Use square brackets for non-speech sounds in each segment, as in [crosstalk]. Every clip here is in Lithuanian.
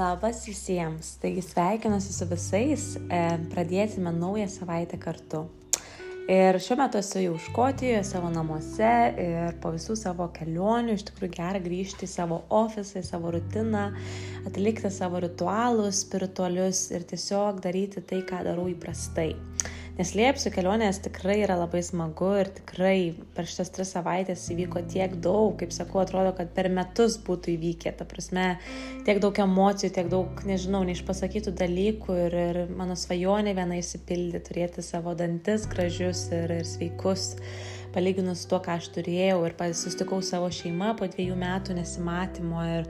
Labas visiems. Taigi sveikinuosi su visais. E, pradėsime naują savaitę kartu. Ir šiuo metu esu jau Škotijoje, savo namuose ir po visų savo kelionių iš tikrųjų gera grįžti į savo ofisą, į savo rutiną, atlikti savo ritualus spiritualius ir tiesiog daryti tai, ką darau įprastai. Neslėpsiu, kelionės tikrai yra labai smagu ir tikrai per šitas tris savaitės įvyko tiek daug, kaip sakau, atrodo, kad per metus būtų įvykę, ta prasme, tiek daug emocijų, tiek daug, nežinau, neišpasakytų dalykų ir, ir mano svajonė viena įsipildė, turėti savo dantis gražius ir, ir sveikus palyginus su tuo, ką aš turėjau ir susitikau savo šeimą po dviejų metų nesimatymo ir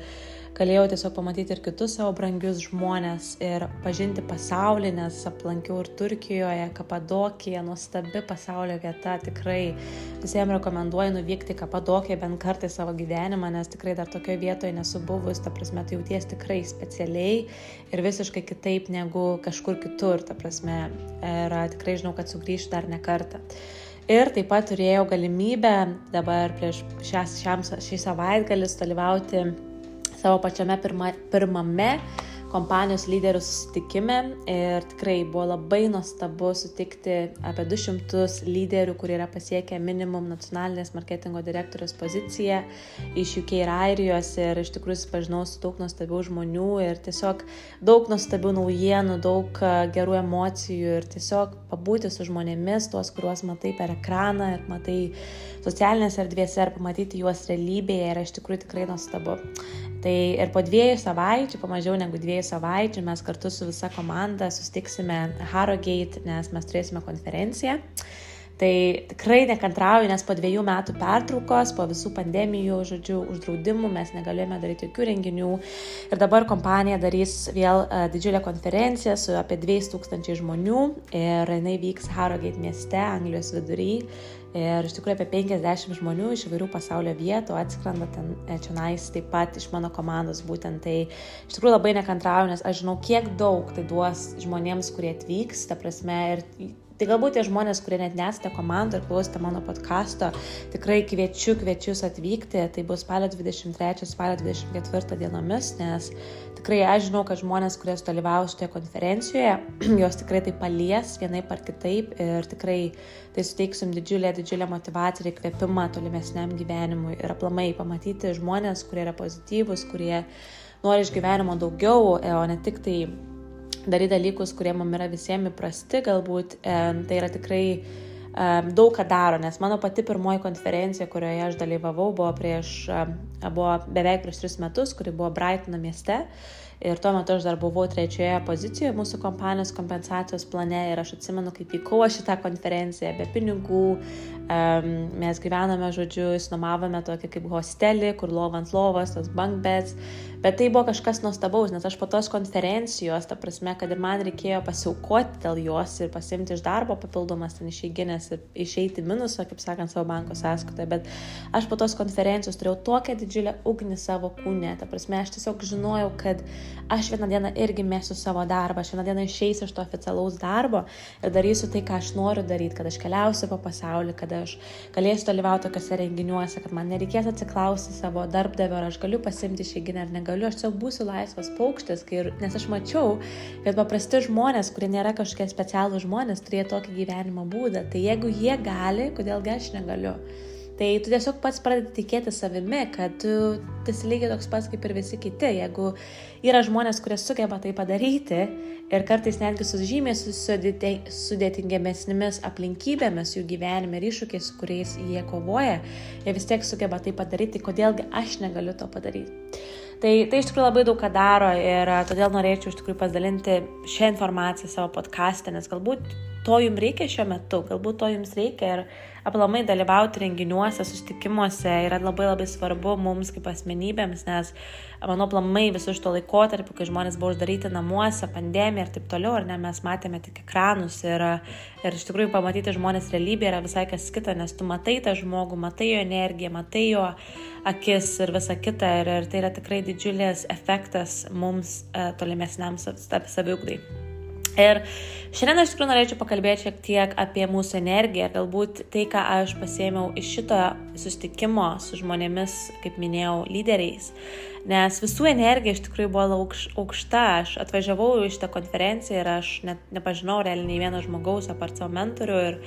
galėjau tiesiog pamatyti ir kitus savo brangius žmonės ir pažinti pasaulį, nes aplankiau ir Turkijoje, Kapadokija, nuostabi pasaulio vieta, tikrai visiems rekomenduoju nuvykti Kapadokiją bent kartą į savo gyvenimą, nes tikrai dar tokioje vietoje nesu buvus, ta prasme, tai jauties tikrai specialiai ir visiškai kitaip negu kažkur kitur, ta prasme, ir tikrai žinau, kad sugrįšiu dar ne kartą. Ir taip pat turėjau galimybę dabar prieš šią, šiam, šį savaitgalį dalyvauti savo pačiame pirma, pirmame kompanijos lyderių susitikime ir tikrai buvo labai nuostabu sutikti apie 200 lyderių, kurie yra pasiekę minimum nacionalinės marketingo direktorius poziciją iš UK ir Airijos ir iš tikrųjų susipažinau su daug nuostabių žmonių ir tiesiog daug nuostabių naujienų, daug gerų emocijų ir tiesiog pabūti su žmonėmis, tuos, kuriuos matai per ekraną ir matai socialinėse erdvėse ir pamatyti juos realybėje yra iš tikrųjų tikrai nuostabu. Tai ir po dviejų savaičių, po mažiau negu dviejų savaičių mes kartu su visa komanda sustiksime Harrogate, nes mes turėsime konferenciją. Tai tikrai nekantrauju, nes po dviejų metų pertraukos, po visų pandemijų, žodžiu, uždraudimų mes negalėjome daryti jokių renginių. Ir dabar kompanija darys vėl uh, didžiulę konferenciją su apie 2000 žmonių ir jinai vyks Harrogate mieste, Anglijos vidury. Ir iš tikrųjų apie 50 žmonių iš įvairių pasaulio vietų atskrenda ten e, čionais taip pat iš mano komandos būtent. Tai iš tikrųjų labai nekantrauju, nes aš žinau, kiek daug tai duos žmonėms, kurie atvyks, ta prasme, ir Tai galbūt tie žmonės, kurie net nesate komandų ir klausite mano podkasto, tikrai kviečiu, kviečiu jūs atvykti. Tai bus spalio 23, spalio 24 dienomis, nes tikrai aš žinau, kad žmonės, kurie dalyvauja šitoje konferencijoje, [clears throat] jos tikrai tai palies vienaip ar kitaip ir tikrai tai suteiksim didžiulę, didžiulę motivaciją ir įkvėpimą tolimesniam gyvenimui ir aplamai pamatyti žmonės, kurie yra pozityvus, kurie nori iš gyvenimo daugiau, o ne tik tai daryti dalykus, kurie mums yra visiems įprasti, galbūt e, tai yra tikrai e, daug ką daro, nes mano pati pirmoji konferencija, kurioje aš dalyvavau, buvo, prieš, e, buvo beveik prieš tris metus, kuri buvo Brightono mieste. Ir tuo metu aš dar buvau trečioje pozicijoje mūsų kompanijos kompensacijos plane ir aš atsimenu, kaip vykau aš šitą konferenciją be pinigų. Um, mes gyvename, žodžiu, įsinomavome tokį kaip hostelį, kur lovant lovas, tas bankbets. Bet tai buvo kažkas nuostabaus, nes aš po tos konferencijos, ta prasme, kad ir man reikėjo pasiaukoti dėl jos ir pasimti iš darbo papildomas ten išeiginės ir išeiti minusą, kaip sakant, savo banko sąskaitoje. Bet aš po tos konferencijos turėjau tokią didžiulę ugnį savo kūne. Ta prasme, aš tiesiog žinojau, kad aš vieną dieną irgi mėsiu savo darbą, aš vieną dieną išeisiu iš to oficialaus darbo ir darysiu tai, ką aš noriu daryti, kad aš keliausiu po pasaulį, kad aš galėsiu dalyvauti tokiuose renginiuose, kad man nereikės atsiklausti savo darbdavio, ar aš galiu pasimti išeiginę ar negaliu negaliu, aš tiesiog būsiu laisvas paukštis, kai, nes aš mačiau, kad paprasti žmonės, kurie nėra kažkokie specialūs žmonės, turėjo tokį gyvenimo būdą. Tai jeigu jie gali, kodėlgi aš negaliu? Tai tu tiesiog pats pradedi tikėti savimi, kad tu esi lygiai toks pats kaip ir visi kiti. Jeigu yra žmonės, kurie sugeba tai padaryti ir kartais netgi su žymiai sudėtingesnėmis aplinkybėmis jų gyvenime ir iššūkiais, su kuriais jie kovoja, jie vis tiek sugeba tai padaryti, kodėlgi aš negaliu to padaryti. Tai, tai iš tikrųjų labai daug ką daro ir todėl norėčiau iš tikrųjų pasidalinti šią informaciją savo podcast'e, nes galbūt to jums reikia šiuo metu, galbūt to jums reikia ir aplamai dalyvauti renginiuose, susitikimuose yra labai labai svarbu mums kaip asmenybėms, nes manau, aplamai visų šito laikotarpiu, kai žmonės buvo uždaryti namuose, pandemija ir taip toliau, ar ne, mes matėme tik ekranus ir, ir iš tikrųjų pamatyti žmonės realybėje yra visai kas kita, nes tu matai tą žmogų, matai jo energiją, matai jo akis ir visa kita ir, ir tai yra tikrai didžiulis efektas mums e, tolimesniam saviugdai. Ir šiandien aš tikrai norėčiau pakalbėti šiek tiek apie mūsų energiją, galbūt tai, ką aš pasėmiau iš šito sustikimo su žmonėmis, kaip minėjau, lyderiais. Nes visų energija iš tikrųjų buvo aukšta. Aš atvažiavau į šitą konferenciją ir aš net nepažinau realiai nei vieno žmogaus apart savo mentorių ir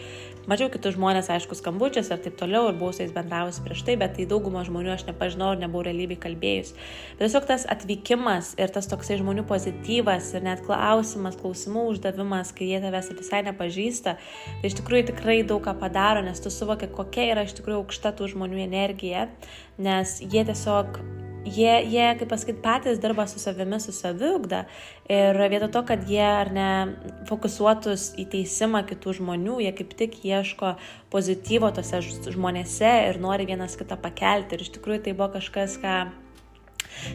Mačiau kitus žmonės, aišku, skambučius ir taip toliau, ir buvau su jais bendravusi prieš tai, bet tai daugumą žmonių aš nepažinau ir nebuvau realybėj kalbėjus. Bet tiesiog tas atvykimas ir tas toksai žmonių pozityvas ir net klausimas, klausimų uždavimas, kai jie tavęs visai nepažįsta, tai iš tikrųjų tikrai daug ką padaro, nes tu suvoki, kokia yra iš tikrųjų aukšta tų žmonių energija, nes jie tiesiog jie, jie kaip pasakyti, patys dirba su savimi, su saviugda ir vietoj to, kad jie ar ne fokusuotus į teisimą kitų žmonių, jie kaip tik ieško pozityvo tose žmonėse ir nori vienas kitą pakelti. Ir iš tikrųjų tai buvo kažkas, ką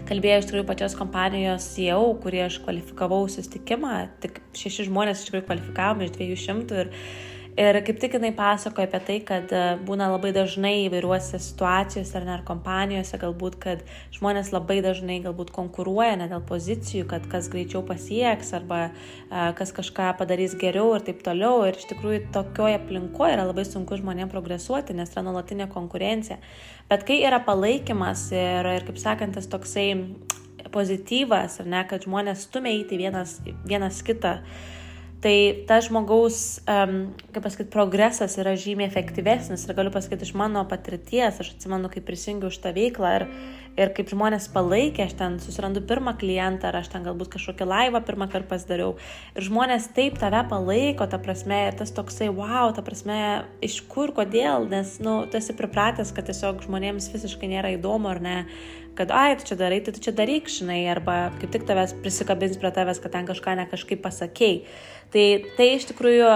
kalbėjo iš tikrųjų pačios kompanijos CEO, kurį aš kvalifikavau susitikimą, tik šeši žmonės iš tikrųjų kvalifikavome iš dviejų šimtų ir Ir kaip tik jinai pasakoja apie tai, kad e, būna labai dažnai įvairiuose situacijose ar net kompanijose, galbūt, kad žmonės labai dažnai galbūt konkuruoja ne dėl pozicijų, kad kas greičiau pasieks arba uh, kas kažką padarys geriau ir taip toliau. Ir iš tikrųjų tokioje aplinkoje yra labai sunku žmonėms progresuoti, nes yra nuolatinė konkurencija. Bet kai yra palaikymas ir, ir kaip sakant, tas toksai pozityvas, ar ne, kad žmonės stumia įti vienas, vienas kitą, uh, tai tas žmogaus, um, kaip pasakyti, progresas yra žymiai efektyvesnis ir galiu pasakyti iš mano patirties, aš atsimenu, kaip prisijungiau šitą veiklą ir, ir kaip žmonės palaikė, aš ten susirandu pirmą klientą ar aš ten galbūt kažkokią laivą pirmą kartą pasidariau ir žmonės taip tave palaiko, ta prasme, ir tas toksai, wow, ta prasme, iš kur, kodėl, nes, nu, tu esi pripratęs, kad tiesiog žmonėms visiškai nėra įdomu ar ne, kad, ai, tu čia darai, tai tu čia daryk, žinai, arba kaip tik tavęs prisikabins prie tavęs, kad ten kažką ne kažkaip pasakėjai. Tai tai iš tikrųjų,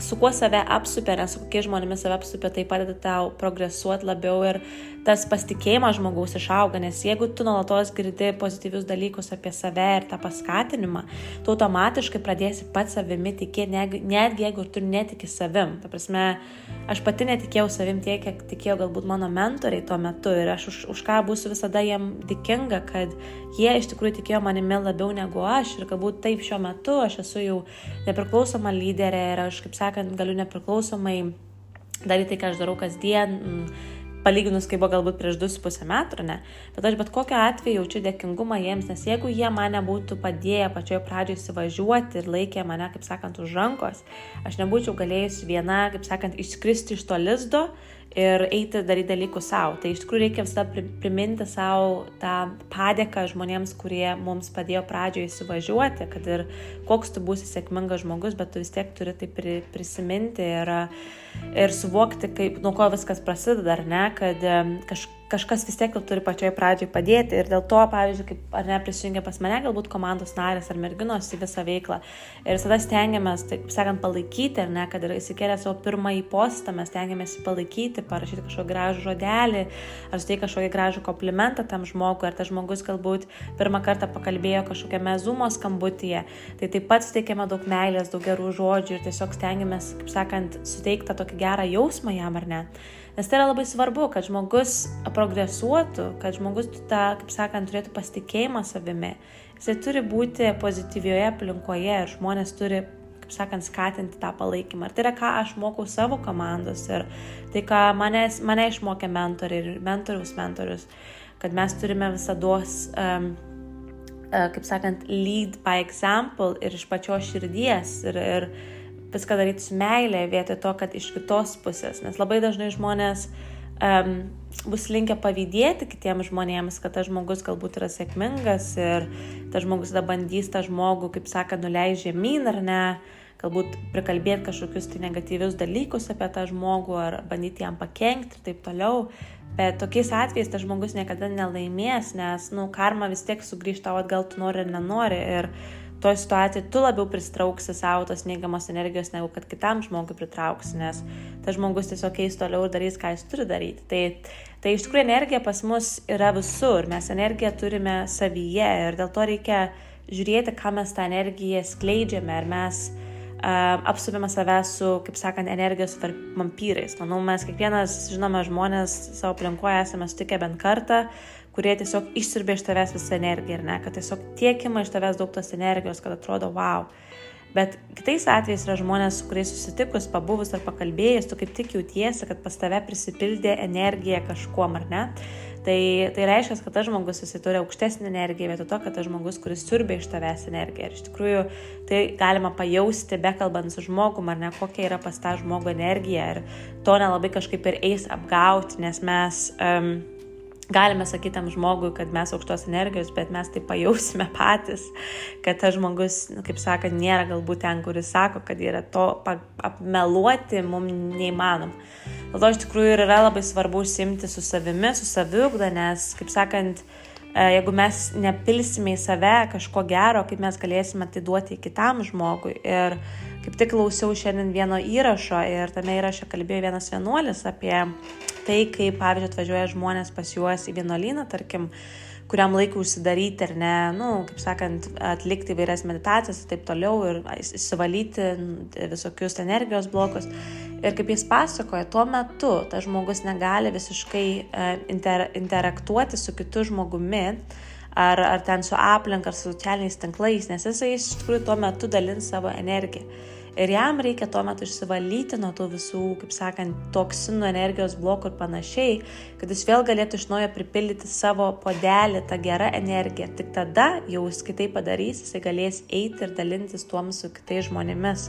su kuo save apsupia, nes su kokiais žmonėmis save apsupia, tai padeda tau progresuoti labiau ir tas pasitikėjimas žmogaus išauga, nes jeigu tu nuolatos girdi pozityvius dalykus apie save ir tą paskatinimą, tu automatiškai pradėsi pats savimi tikėti, netgi jeigu tu netiki savim. Ta prasme, aš pati netikėjau savim tiek, kiek tikėjau galbūt mano mentoriai tuo metu ir aš už, už ką būsiu visada jiem dėkinga, kad jie iš tikrųjų tikėjo manimi labiau negu aš ir galbūt taip šiuo metu aš esu jau nepriklausoma lyderė ir aš, kaip sakant, galiu nepriklausomai daryti tai, ką aš darau kasdien, palyginus, kaip buvo galbūt prieš 2,5 metų, ne? Bet aš bet kokiu atveju jaučiu dėkingumą jiems, nes jeigu jie mane būtų padėję pačioje pradžioje įsivažiuoti ir laikė mane, kaip sakant, už rankos, aš nebūčiau galėjusi viena, kaip sakant, išskristi iš to lizdo ir eiti daryti dalykus savo. Tai iš tikrųjų reikia visada priminti savo tą padėką žmonėms, kurie mums padėjo pradžioje įsivažiuoti, kad ir koks tu būsi sėkmingas žmogus, bet tu vis tiek turi tai prisiminti ir, ir suvokti, kaip, nuo ko viskas prasideda, ar ne, kad kažkas kažkas vis tiek turi pačioj pradžioj padėti. Ir dėl to, pavyzdžiui, kaip ar ne prisijungia pas mane galbūt komandos narės ar merginos į visą veiklą. Ir visada stengiamės, taip sakant, palaikyti, ar ne, kad ir įsikėlę savo pirmąjį postą, mes stengiamės jį palaikyti, parašyti kažkokį gražų žodelį, ar suteikti kažkokį gražų komplimentą tam žmogui, ar tas žmogus galbūt pirmą kartą pakalbėjo kažkokiame zumo skambutyje, tai taip pat suteikiame daug meilės, daug gerų žodžių ir tiesiog stengiamės, kaip sakant, suteikti tokį gerą jausmą jam ar ne. Nes tai yra labai svarbu, kad žmogus progresuotų, kad žmogus tą, kaip sakant, turėtų pasitikėjimą savimi. Jisai turi būti pozityvioje aplinkoje ir žmonės turi, kaip sakant, skatinti tą palaikymą. Ir tai yra, ką aš mokau savo komandos ir tai, ką mane, mane išmokė mentoriai ir mentoriaus mentorius, kad mes turime visada, um, uh, kaip sakant, lead by example ir iš pačios širdies. Ir, ir viską daryti su meilė vietoj to, kad iš kitos pusės. Nes labai dažnai žmonės um, bus linkę pavydėti kitiems žmonėms, kad tas žmogus galbūt yra sėkmingas ir tas žmogus tada bandys tą žmogų, kaip sako, nuleisti žemyn ar ne, galbūt prikalbėti kažkokius tai negatyvius dalykus apie tą žmogų ar bandyti jam pakengti ir taip toliau. Bet tokiais atvejais tas žmogus niekada nelaimės, nes, nu, karma vis tiek sugrįžta atgal, tu nori ar nenori. Ir toje situacijoje tu labiau pristrauksi savo tos neigiamos energijos, negu kad kitam žmogui pritrauksi, nes tas žmogus tiesiog eis toliau ir darys, ką jis turi daryti. Tai, tai iš tikrųjų energija pas mus yra visur, mes energiją turime savyje ir dėl to reikia žiūrėti, ką mes tą energiją skleidžiame, ar mes uh, apsupėme save su, kaip sakant, energijos vampyrais. Manau, mes kiekvienas, žinome, žmonės savo aplinkoje esame sutikę bent kartą, kurie tiesiog išsirbė iš tavęs visą energiją ir ne, kad tiesiog tiekima iš tavęs daug tos energijos, kad atrodo, wow. Bet kitais atvejais yra žmonės, su kuriais susitikus, pabuvus ar pakalbėjus, tu kaip tik jautiesi, kad pas tave prisipildė energija kažkuom, ar ne? Tai, tai reiškia, kad tas žmogus jisai turi aukštesnį energiją, vietoj to, kad tas žmogus, kuris siurbia iš tavęs energiją. Ir iš tikrųjų tai galima pajausti, bekalbant su žmogum, ar ne, kokia yra pas tą žmogų energija. Ir to nelabai kažkaip ir eis apgauti, nes mes... Um, galime sakyti tam žmogui, kad mes aukštos energijos, bet mes tai pajausime patys, kad tas žmogus, kaip sakant, nėra galbūt ten, kuris sako, kad yra to apmeluoti mums neįmanom. Dėl to iš tikrųjų yra labai svarbu užsimti su savimi, su saviugda, nes, kaip sakant, e, jeigu mes nepilsime į save kažko gero, kaip mes galėsime tai duoti kitam žmogui. Ir kaip tik klausiau šiandien vieno įrašo ir tame įraše kalbėjo vienas vienuolis apie tai, kaip, pavyzdžiui, atvažiuoja žmonės pas juos į vienuolyną, tarkim, kuriam laikui užsidaryti ir ne, nu, kaip sakant, atlikti įvairias meditacijas ir taip toliau ir įsivalyti visokius energijos blokus. Ir kaip jis pasakoja, tuo metu tas žmogus negali visiškai e, inter, interaktuoti su kitu žmogumi ar, ar ten su aplinka, ar su socialiniais tinklais, nes jisai iš tikrųjų tuo metu dalins savo energiją. Ir jam reikia tuo metu išsivalyti nuo tų visų, kaip sakant, toksinų, energijos blokų ir panašiai, kad jis vėl galėtų iš naujo pripildyti savo podelį tą gerą energiją. Tik tada jau jis kitaip padarys, jisai galės eiti ir dalintis tuom su kitais žmonėmis.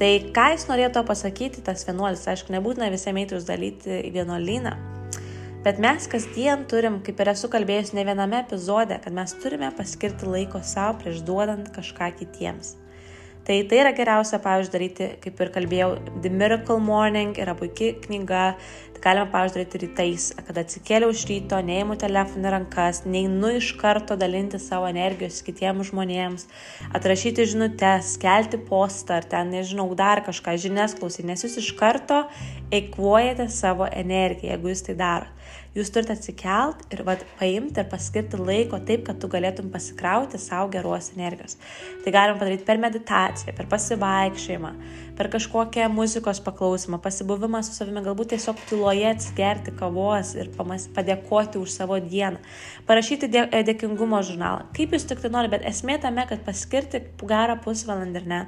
Tai ką jis norėjo to pasakyti, tas vienuolis, aišku, nebūtina visiems eiti uždalyti į vienuolyną. Bet mes kasdien turim, kaip ir esu kalbėjus ne viename epizode, kad mes turime paskirti laiko savo prieš duodant kažką kitiems. Tai tai yra geriausia, pavyzdžiui, daryti, kaip ir kalbėjau, The Miracle Morning yra puikia knyga, tai galima, pavyzdžiui, daryti rytais, kad atsikėliau iš ryto, neįimu telefoną rankas, neinu iš karto dalinti savo energijos kitiems žmonėms, atrašyti žinutės, kelti postą ar ten, nežinau, dar kažką, žinias klausyti, nes jūs iš karto eikvojate savo energiją, jeigu jūs tai darote. Jūs turite atsikelt ir vat, paimti ir paskirti laiko taip, kad tu galėtum pasikrauti savo geros energijos. Tai galim padaryti per meditaciją, per pasivaikščiojimą, per kažkokią muzikos paklausimą, pasibuvimą su savimi, galbūt tiesiog tyloje atsigerti kavos ir pamas, padėkoti už savo dieną, parašyti dė, dėkingumo žurnalą. Kaip jūs tik tai norite, bet esmė tame, kad paskirti gerą pusvalandį ir ne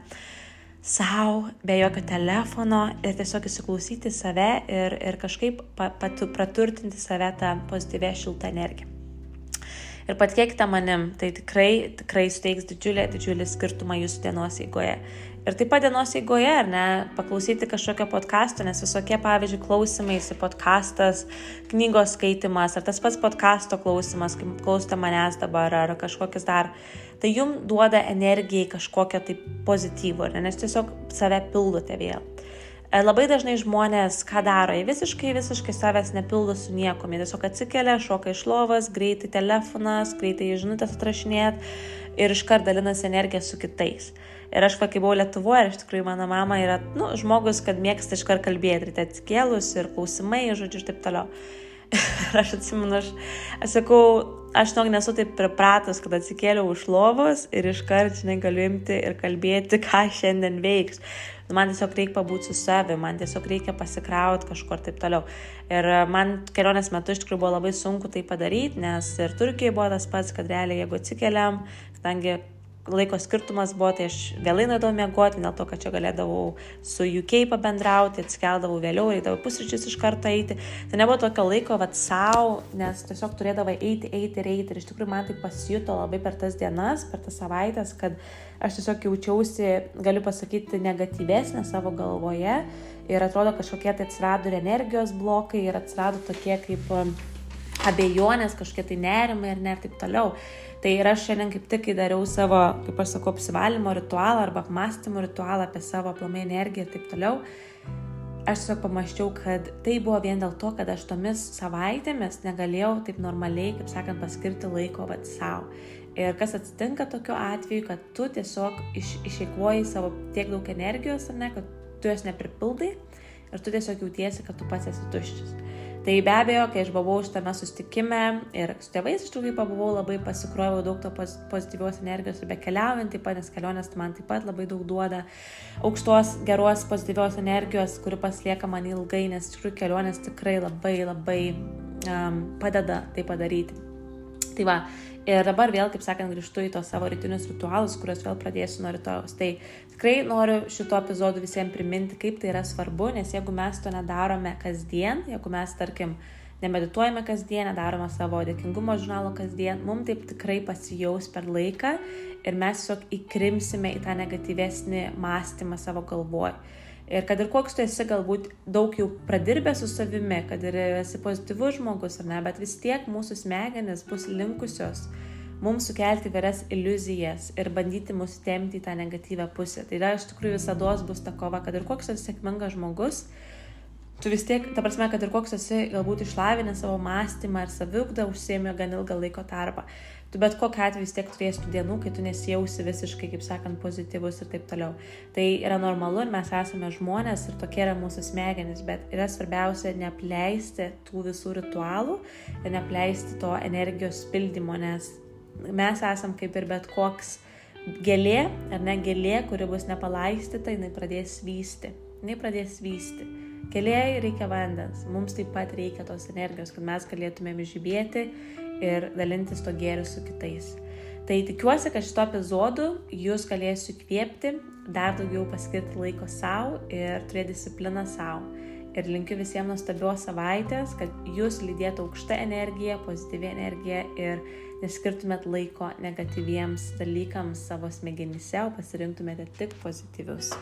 savo, be jokio telefono ir tiesiog įsiklausyti save ir, ir kažkaip patu, praturtinti save tą pozityvę šiltą energiją. Ir patikėkite manim, tai tikrai, tikrai suteiks didžiulį, didžiulį skirtumą jūsų dienos eigoje. Ir taip pat dienos eigoje, ar ne, paklausyti kažkokio podkasto, nes visokie, pavyzdžiui, klausimais, podkastas, knygos skaitimas, ar tas pats podkasto klausimas, kaip klausote manęs dabar, ar kažkokias dar tai jum duoda energijai kažkokią tai pozityvų, nes tiesiog save pildote vėl. E, labai dažnai žmonės ką daro, jie visiškai, visiškai savęs nepildo su niekom, jie tiesiog atsikelia, šoka iš lovas, greitai telefonas, greitai žinutės atrašinėt ir iškart dalinasi energiją su kitais. Ir aš, kai buvau Lietuvoje, ir iš tikrųjų mano mama yra, nu, žmogus, kad mėgsta iškart kalbėti, ryte atsikėlus ir klausimai, žodžiu, ir taip toliau. Ir [laughs] aš atsimenu, aš, aš sakau, aš nog nesu taip pripratęs, kad atsikėliau už lovos ir iškart, žinai, galiu imti ir kalbėti, ką šiandien veiks. Man tiesiog reikia pabūti su savimi, man tiesiog reikia pasikrauti kažkur taip toliau. Ir man kelionės metu iš tikrųjų buvo labai sunku tai padaryti, nes ir Turkijai buvo tas pats, kad realiai jeigu atsikeliam, kadangi laiko skirtumas buvo, tai aš vėlai nuėdavau miegoti, dėl to, kad čia galėdavau su UK pabendrauti, atsikeldavau vėliau, reikdavau pusryčius iš karto eiti. Tai nebuvo tokio laiko, vad savo, nes tiesiog turėdavai eiti, eiti ir eiti. Ir iš tikrųjų man tai pasijuto labai per tas dienas, per tas savaitės, kad aš tiesiog jaučiausi, galiu pasakyti, negatyvesnė savo galvoje. Ir atrodo, kažkokie tai atsirado ir energijos blokai, ir atsirado tokie kaip abejonės, kažkokie tai nerimai ir ne ir taip toliau. Tai ir aš šiandien kaip tik įdariau savo, kaip aš sakau, apsivalymo ritualą arba apmąstymo ritualą apie savo aplamai energiją ir taip toliau. Aš tiesiog pamaščiau, kad tai buvo vien dėl to, kad aš tomis savaitėmis negalėjau taip normaliai, kaip sakant, paskirti laiko vat savo. Ir kas atsitinka tokiu atveju, kad tu tiesiog iš, išeikvoji savo tiek daug energijos, ar ne, kad tu jos nepripildai ir tu tiesiog jautiesi, kad tu pats esi tuščias. Tai be abejo, kai aš buvau šitame sustikime ir su tėvais iš tikrųjų pabuvau, labai pasikroviau daug to pozityvios energijos ir be keliaujant, taip pat, nes kelionės man taip pat labai daug duoda aukštos, geros, pozityvios energijos, kuri paslieka man ilgai, nes iš tikrųjų kelionės tikrai labai labai um, padeda tai padaryti. Tai va, ir dabar vėl, kaip sakant, grįžtu į tos savo rytinius ritualus, kuriuos vėl pradėsiu nuo rytojus. Tai tikrai noriu šito epizodu visiems priminti, kaip tai yra svarbu, nes jeigu mes to nedarome kasdien, jeigu mes, tarkim, nemedituojame kasdien, nedarome savo dėkingumo žurnalo kasdien, mums taip tikrai pasijaus per laiką ir mes tiesiog įkrimsime į tą negatyvesnį mąstymą savo galvoje. Ir kad ir koks tu esi galbūt daug jau pradirbęs su savimi, kad ir esi pozityvus žmogus ar ne, bet vis tiek mūsų smegenis bus linkusios mums sukelti vyres iliuzijas ir bandyti mus temti į tą negatyvę pusę. Tai yra iš tikrųjų visada bus ta kova, kad ir koks esi sėkmingas žmogus, tu vis tiek, ta prasme, kad ir koks esi galbūt išlavinę savo mąstymą ir saviugdą užsėmė gan ilgą laiko tarpą tu bet kokiu atveju vis tiek turėsi tų dienų, kai tu nesijausi visiškai, kaip sakant, pozityvus ir taip toliau. Tai yra normalu ir mes esame žmonės ir tokie yra mūsų smegenys, bet yra svarbiausia neapleisti tų visų ritualų ir neapleisti to energijos pildymo, nes mes esam kaip ir bet koks gėlė, ar ne gėlė, kuri bus nepalaistyta, jinai pradės vysti. Jinai pradės vysti. Keliai reikia vandens, mums taip pat reikia tos energijos, kad mes galėtumėm žibėti ir dalintis to gėriu su kitais. Tai tikiuosi, kad šito epizodu jūs galėsiu įkvėpti, dar daugiau paskirti laiko savo ir turėti discipliną savo. Ir linkiu visiems nuostabios savaitės, kad jūs lydėtų aukšta energija, pozityvi energija ir neskirtumėt laiko negatyviems dalykams savo smegenyse, o pasirinktumėte tik pozityvius.